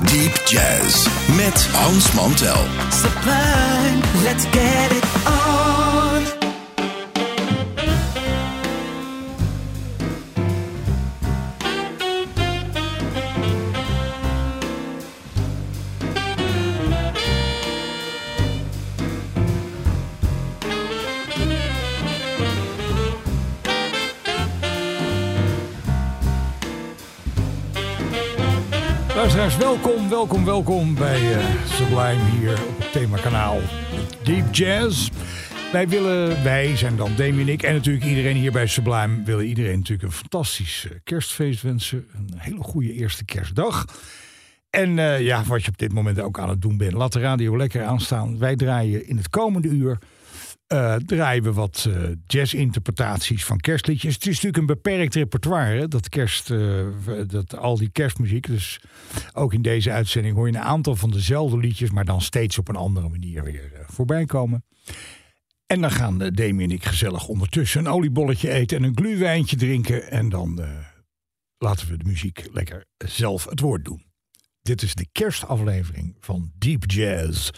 Deep Jazz met Hans Mantel. sublime, let's get it Luisteraars, welkom, welkom, welkom bij eh, Sublime hier op het themakanaal Deep Jazz. Wij willen, wij zijn dan Demi en ik en natuurlijk iedereen hier bij Sublime... willen iedereen natuurlijk een fantastisch eh, kerstfeest wensen. Een hele goede eerste kerstdag. En eh, ja, wat je op dit moment ook aan het doen bent, laat de radio lekker aanstaan. Wij draaien in het komende uur eh, draaien we wat eh, jazzinterpretaties van kerstliedjes. Het is natuurlijk een beperkt repertoire, dat kerst, eh, dat, al die kerstmuziek. Dus ook in deze uitzending hoor je een aantal van dezelfde liedjes, maar dan steeds op een andere manier weer voorbij komen. En dan gaan uh, Demi en ik gezellig ondertussen een oliebolletje eten en een gluwijntje drinken. En dan laten we de muziek lekker zelf het woord doen. Dit is de kerstaflevering van Deep Jazz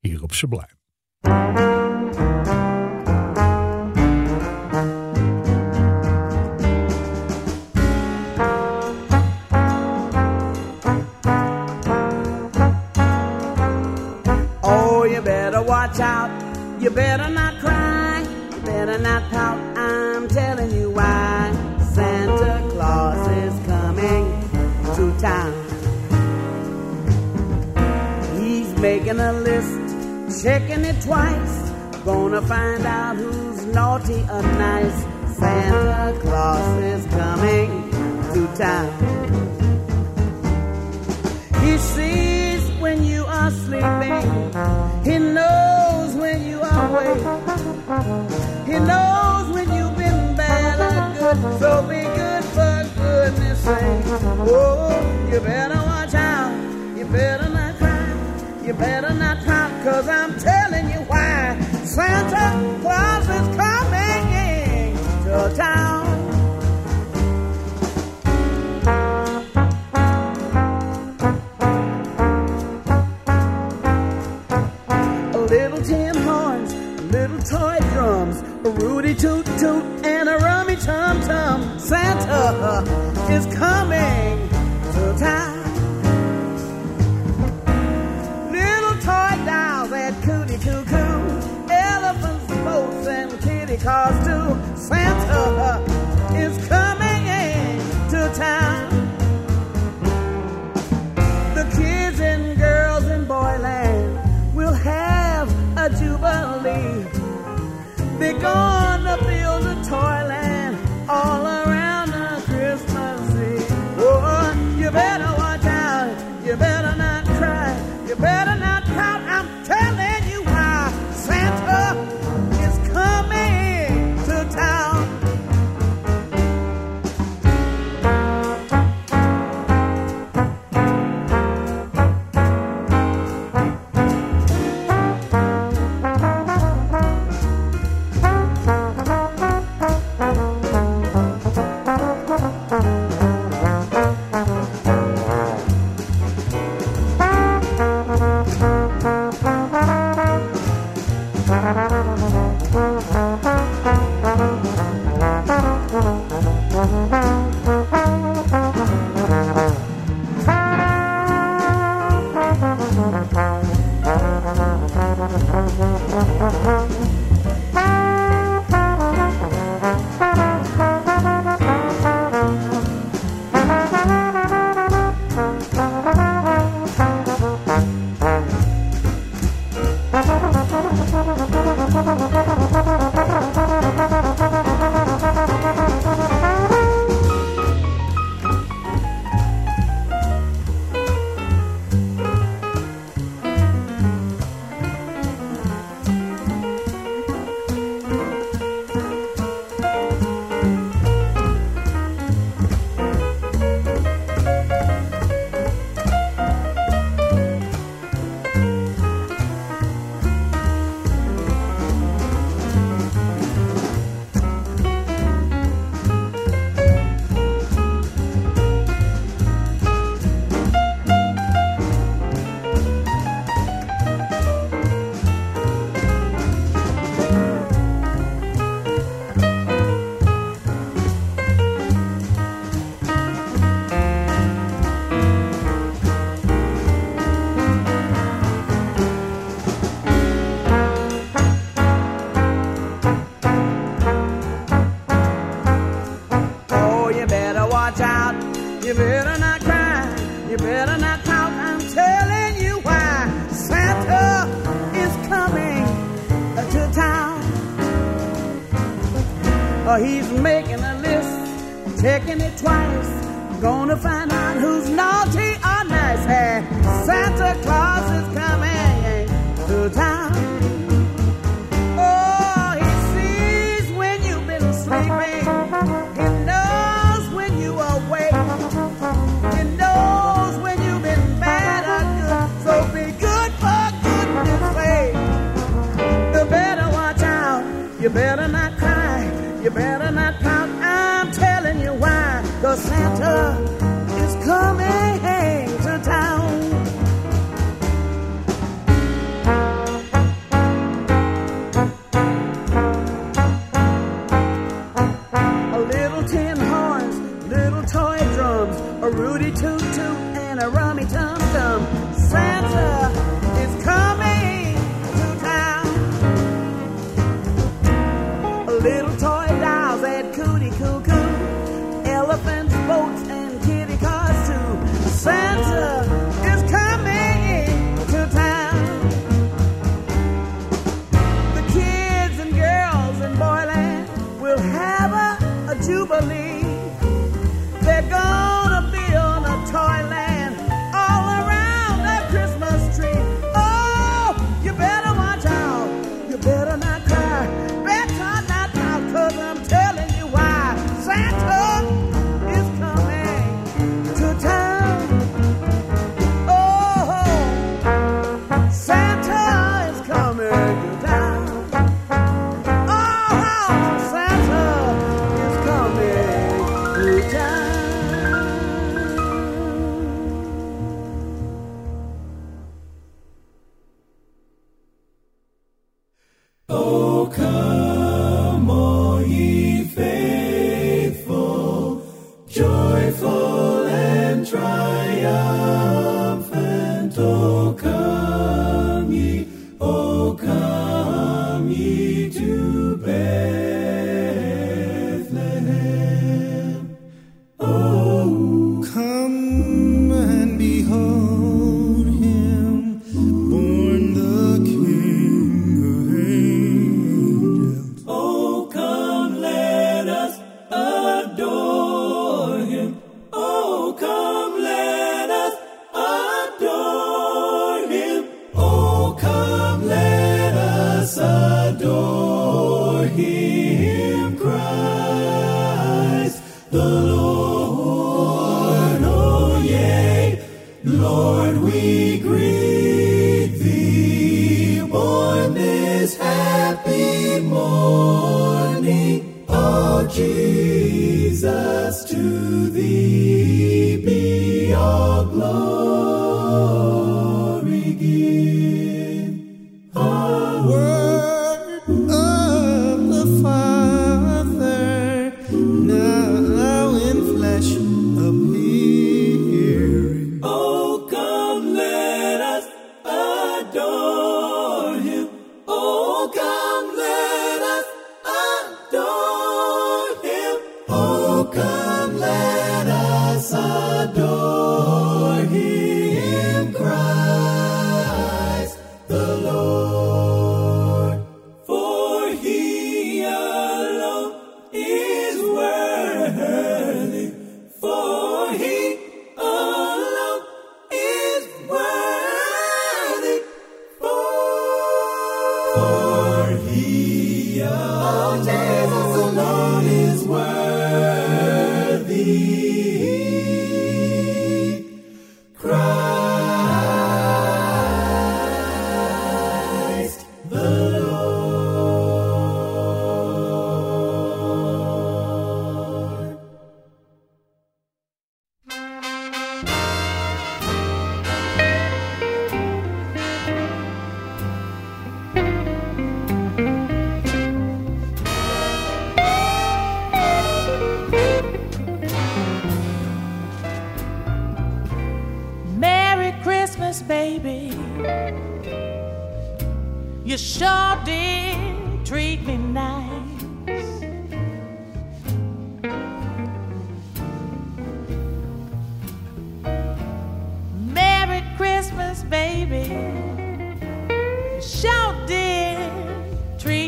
hier op Sublime. You better not cry. You better not pout. I'm telling you why. Santa Claus is coming to town. He's making a list, checking it twice. Gonna find out who's naughty or nice. Santa Claus is coming to town. He sees when you are sleeping. He knows you. He knows when you've been bad or good. So be good for goodness sake. Oh, you better watch out. You better not cry. You better not pout. Cause I'm telling you why. Santa Claus is coming to town. Rudy toot toot, and a rummy tum tum. Santa is coming to town. Little toy dolls and cootie coo coo, elephants, boats, and kitty cars too. Santa is coming to town. The kids and girls in Boyland will have a jubilee. They're gonna a toyland. all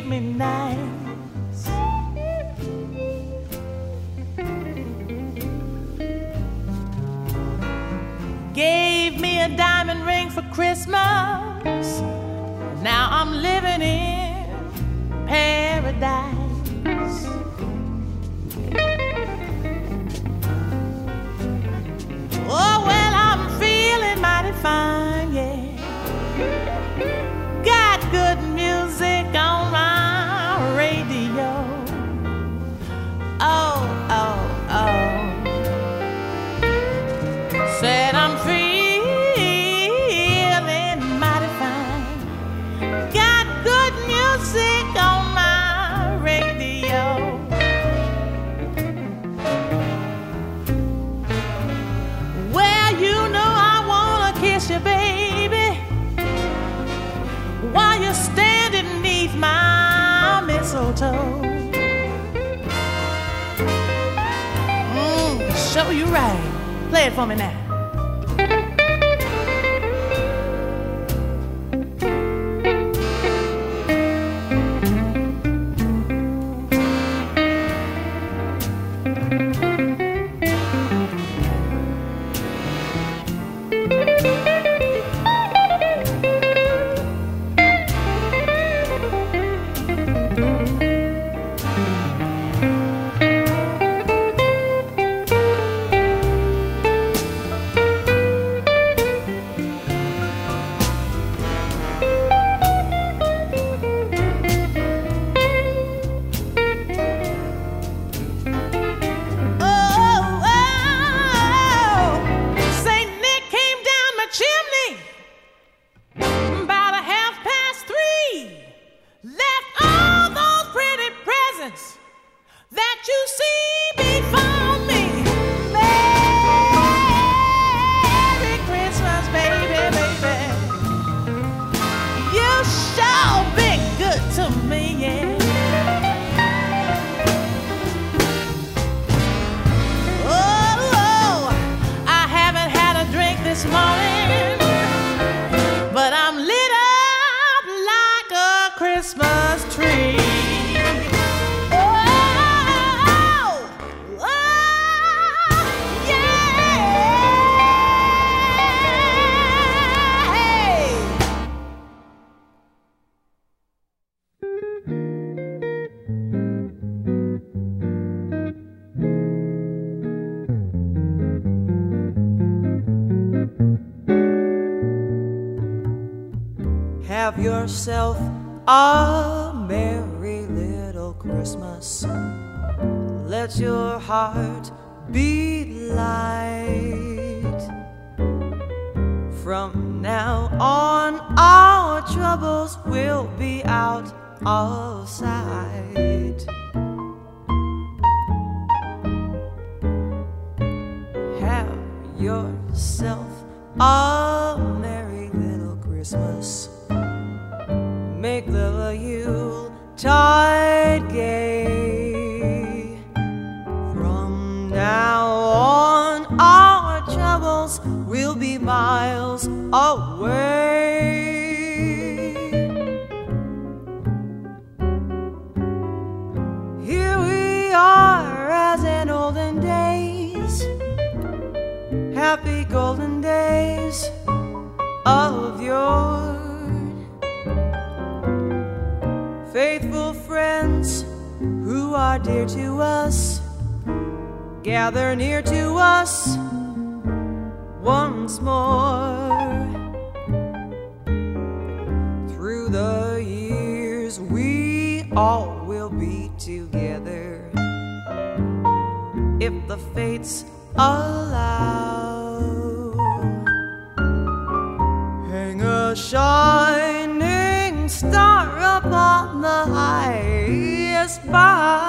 me nice. Gave me a diamond ring for Christmas. Now I'm living in paradise. Play it for me now. yourself. Here we are as in olden days, happy golden days of yore. Faithful friends who are dear to us gather near to us once more. all will be together if the fates allow. Hang a shining star upon the highest bough.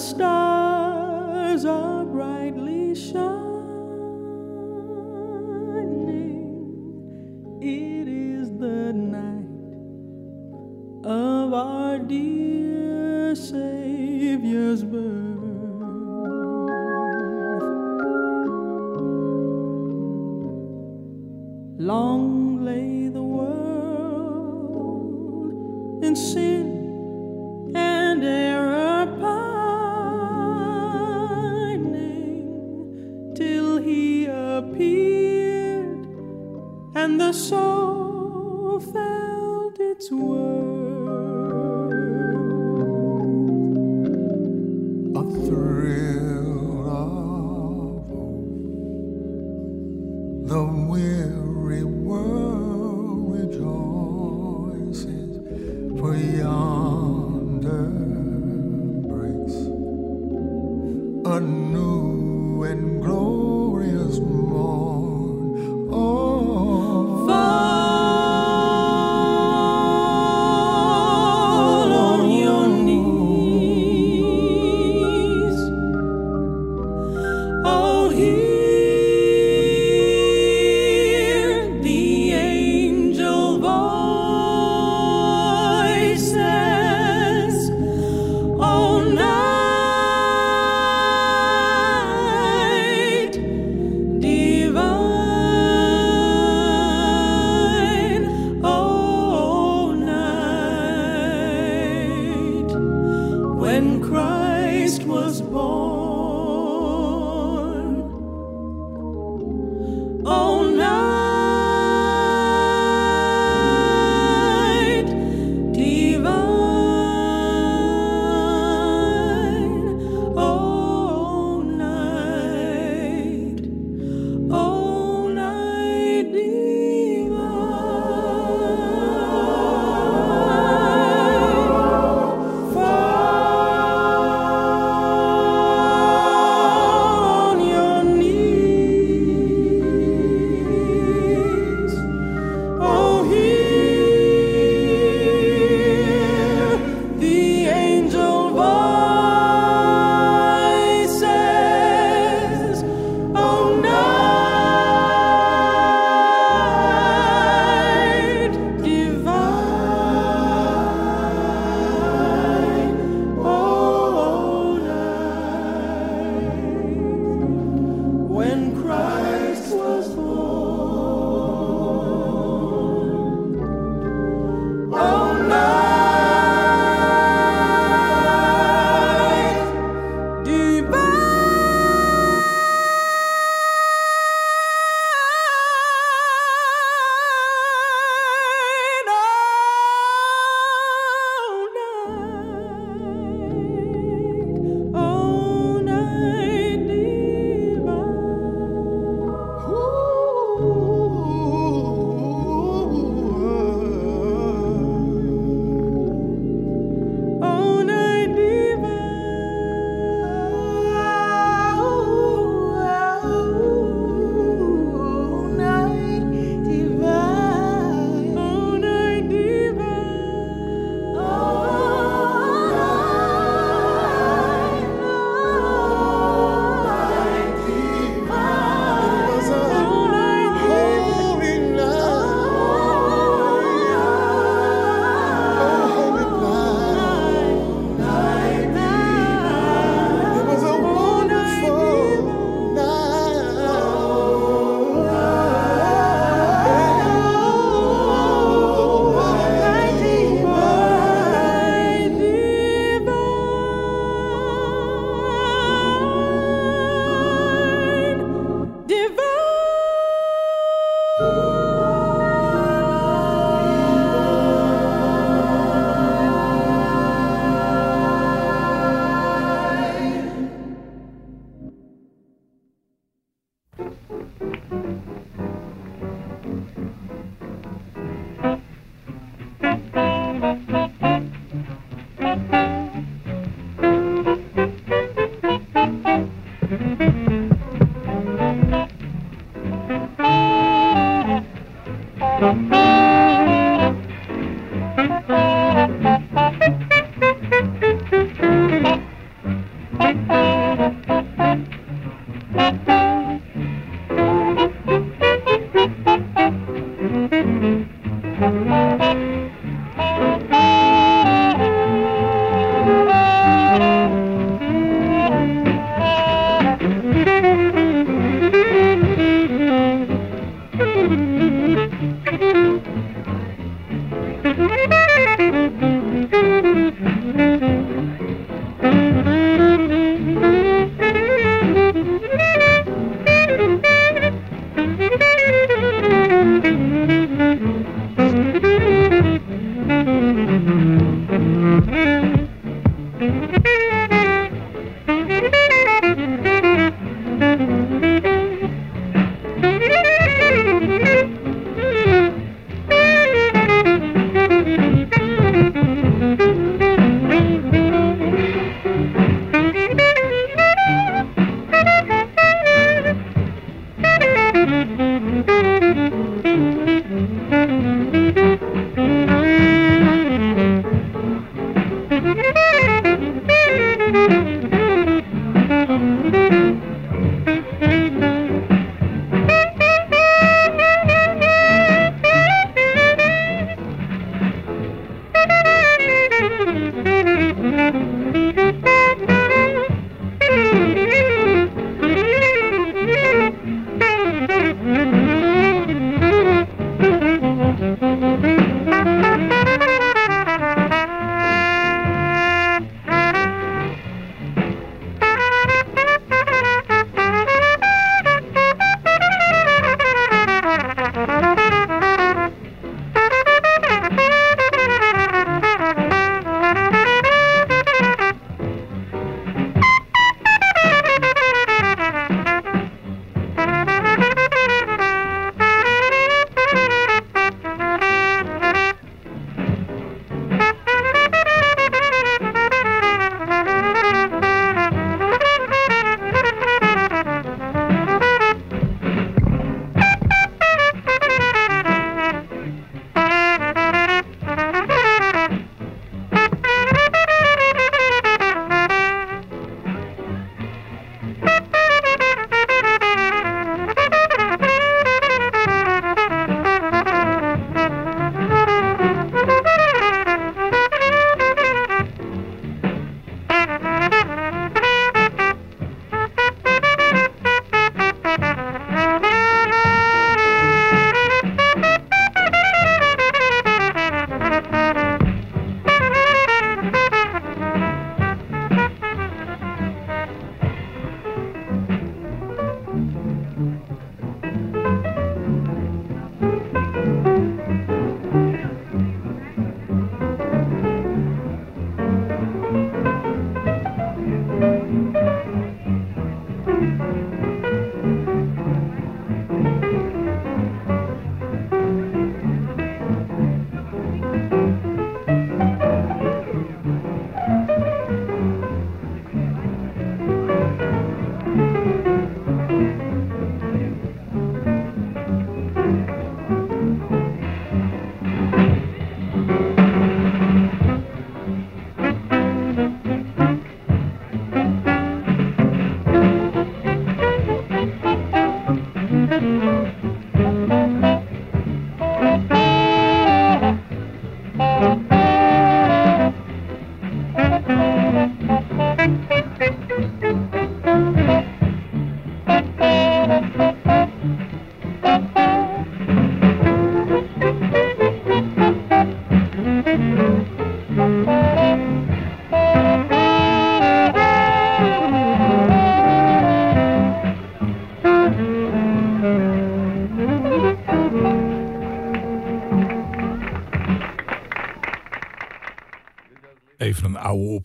Stars and the soul felt its worth.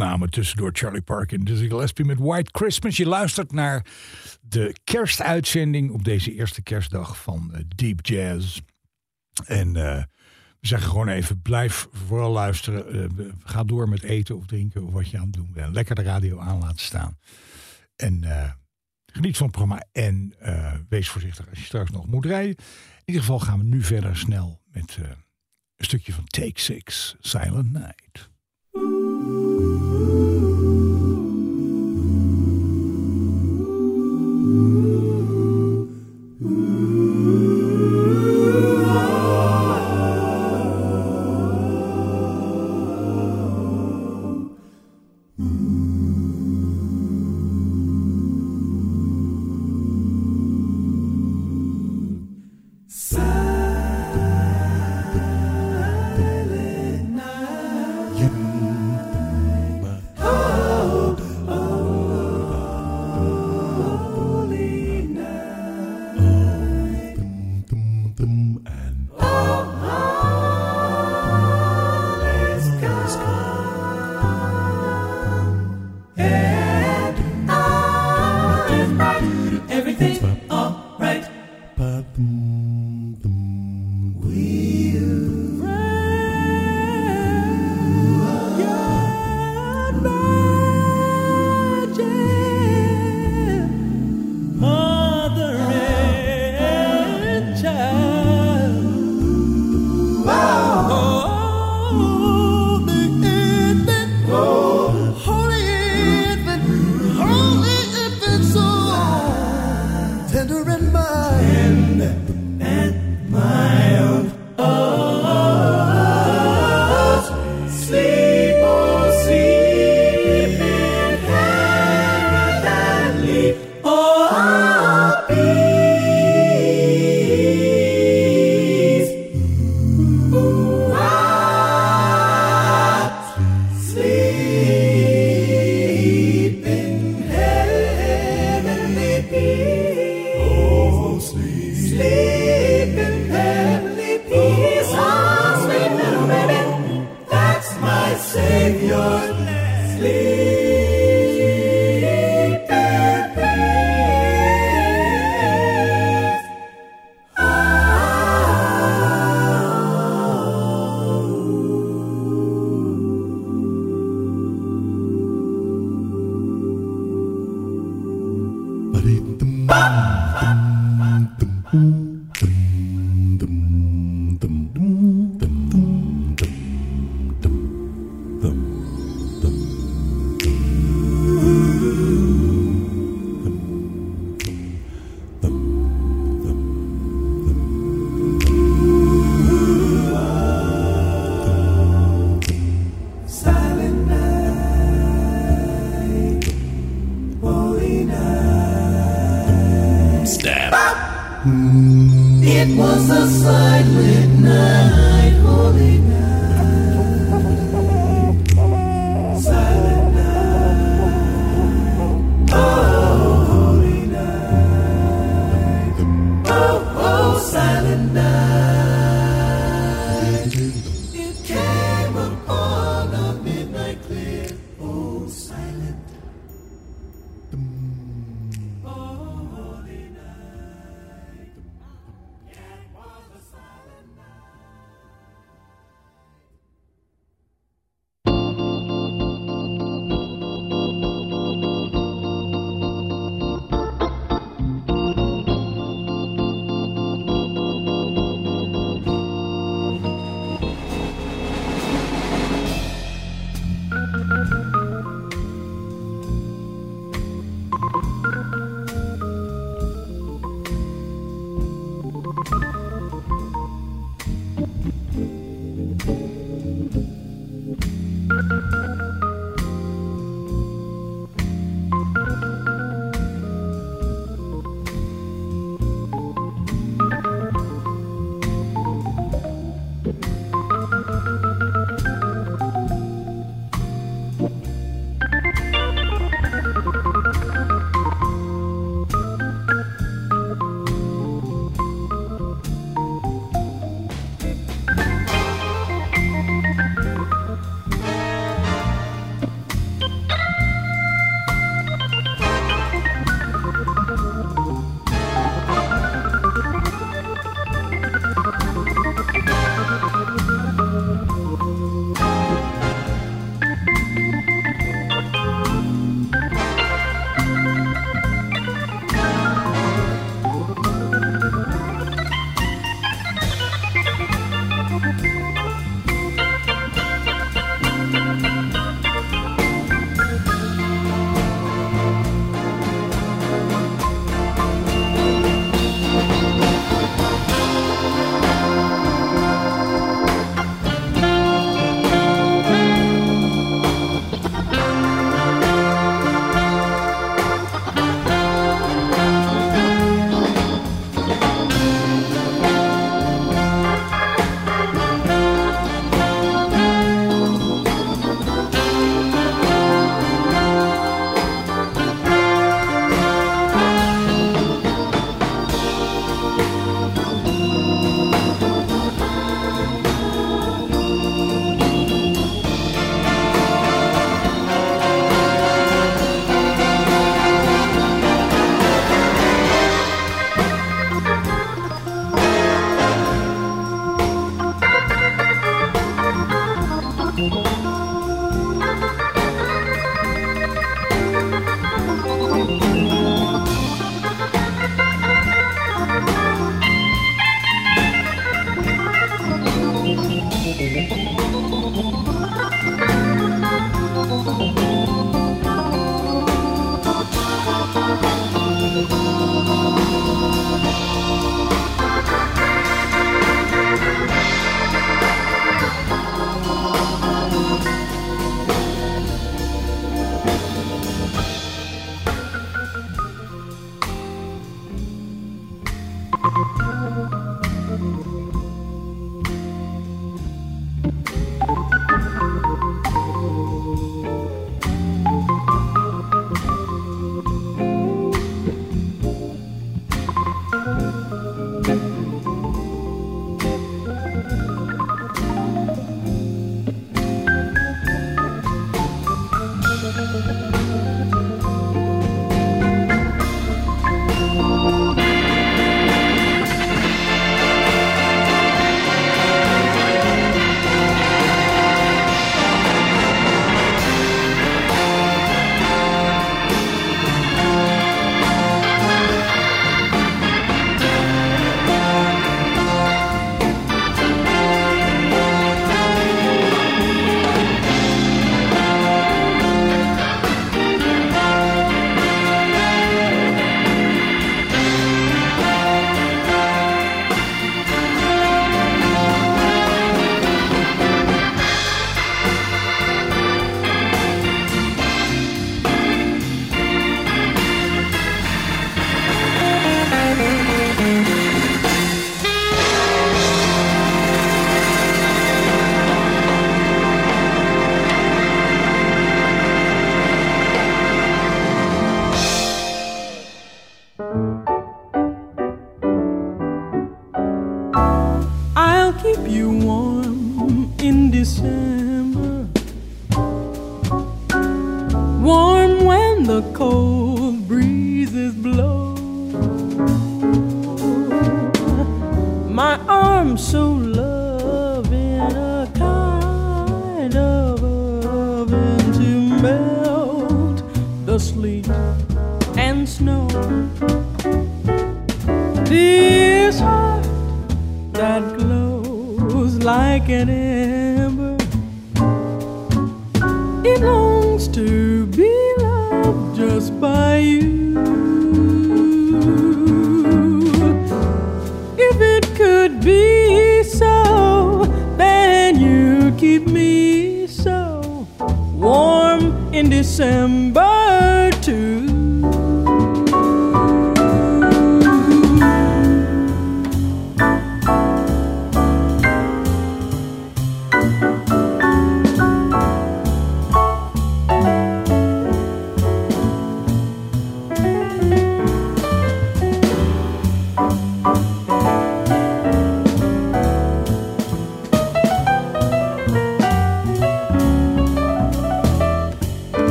Opname tussendoor Charlie Parker en Dizzy Gillespie met White Christmas. Je luistert naar de kerstuitzending op deze eerste kerstdag van eh, Deep Jazz. En eh, we zeggen gewoon even, blijf vooral luisteren. Eh, ga door met eten of drinken of wat je aan het doen bent. Lekker de radio aan laten staan. En geniet van het programma en wees voorzichtig als je straks nog moet rijden. In ieder geval gaan we nu verder snel met een stukje van Take Six, Silent Night.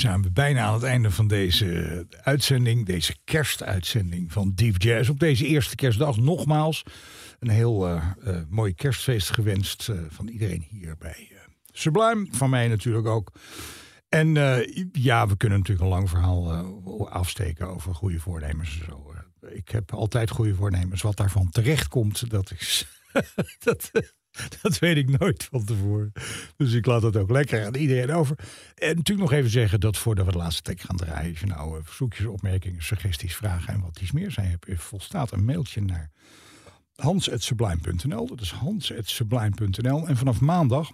Zijn we bijna aan het einde van deze uitzending. Deze kerstuitzending van Deep Jazz. Op deze eerste kerstdag nogmaals een heel eh, mooi kerstfeest gewenst eh, van iedereen hier bij Sublime. Van mij natuurlijk ook. En ja, we kunnen natuurlijk een lang verhaal afsteken over goede voornemens en zo. Ik heb altijd goede voornemens. Wat daarvan terecht komt, dat is. dat, dat weet ik nooit van tevoren. Dus ik laat dat ook lekker aan iedereen over. En natuurlijk nog even zeggen dat voordat we de laatste track gaan draaien, als je nou eh, verzoekjes, opmerkingen, suggesties, vragen en wat iets meer zijn, heb volstaat een mailtje naar hans.sublime.nl. Dat is hans.sublime.nl. En vanaf maandag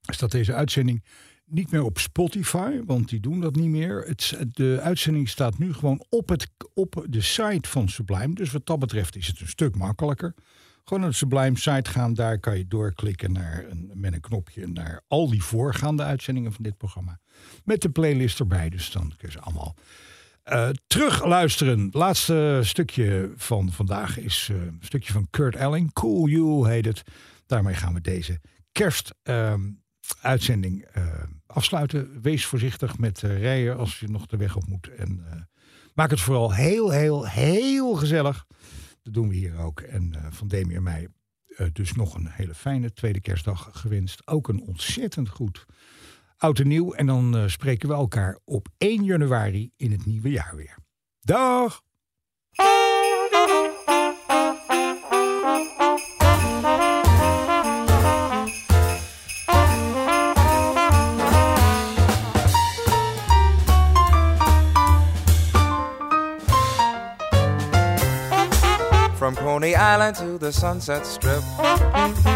staat deze uitzending niet meer op Spotify, want die doen dat niet meer. Het, de uitzending staat nu gewoon op, het, op de site van Sublime. Dus wat dat betreft is het een stuk makkelijker. Gewoon naar de Sublime site gaan, daar kan je doorklikken naar een, met een knopje naar al die voorgaande uitzendingen van dit programma. Met de playlist erbij, dus dan kun je ze allemaal eh terug luisteren. Laatste stukje van vandaag is eh, een stukje van Kurt Elling. Cool You heet het. Daarmee gaan we deze kerst ehm, eh, afsluiten. Wees voorzichtig met rijden als je nog de weg op moet. En maak het vooral heel, heel, heel gezellig. Dat doen we hier ook. En eh, van Demi en mij eh, dus nog een hele fijne tweede kerstdag gewenst. Ook een ontzettend goed oud en nieuw. En dan eh, spreken we elkaar op 1 januari in het nieuwe jaar weer. Dag! Coney Island to the Sunset Strip,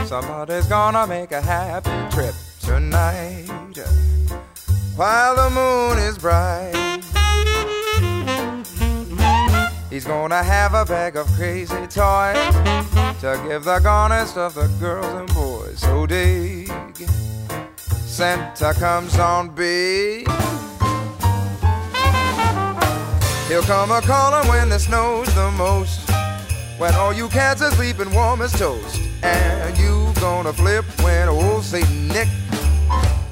somebody's gonna make a happy trip tonight while the moon is bright. He's gonna have a bag of crazy toys to give the garnest of the girls and boys. So dig, Santa comes on big. He'll come a calling when it snows the most. When all you cats are sleeping warm as toast. And you gonna flip when old Saint Nick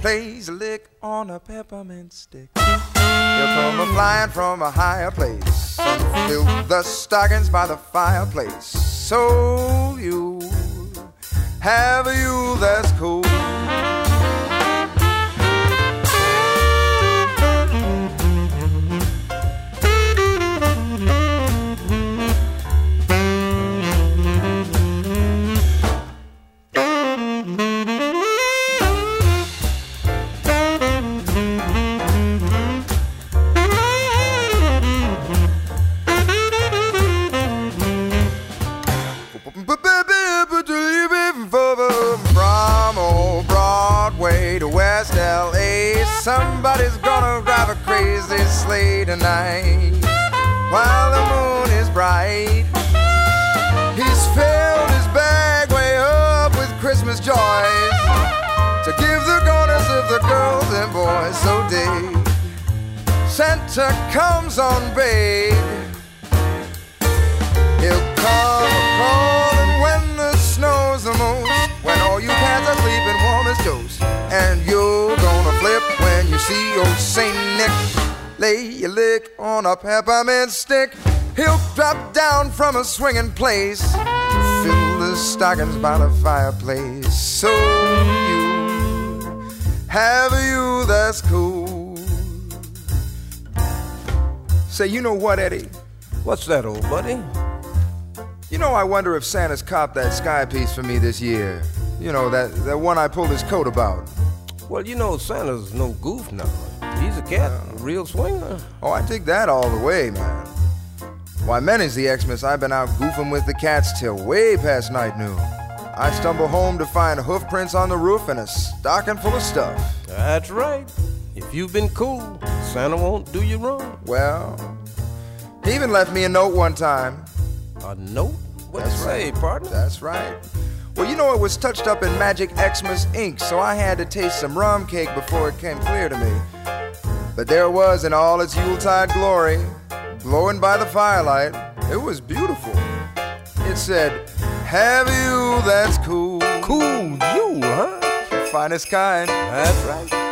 plays a lick on a peppermint stick. He'll come a flying from a higher place. Fill the stockings by the fireplace. So you have a you that's cool. West LA, somebody's gonna drive a crazy sleigh tonight. While the moon is bright, he's filled his bag way up with Christmas joys to give the garners of the girls and boys. So dig, Santa comes on big. He'll come calling when the snow's the most. When all you cats are sleeping warm as toast. And you're gonna flip when you see old Saint Nick lay your lick on a peppermint stick. He'll drop down from a swinging place. To fill the stockings by the fireplace. So you have you that's cool. Say, you know what, Eddie? What's that, old buddy? You know, I wonder if Santa's copped that sky piece for me this year. You know, that, that one I pulled his coat about. Well, you know Santa's no goof now. He's a cat, a real swinger. Oh, I dig that all the way, man. Why, many's the Xmas I've been out goofing with the cats till way past night noon. I stumble home to find hoof prints on the roof and a stocking full of stuff. That's right. If you've been cool, Santa won't do you wrong. Well, he even left me a note one time. A note? What you That's say, right. partner? That's right. Well, you know, it was touched up in Magic Xmas ink, so I had to taste some rum cake before it came clear to me. But there it was in all its Yuletide glory, glowing by the firelight. It was beautiful. It said, Have you that's cool? Cool you, huh? The finest kind. That's right.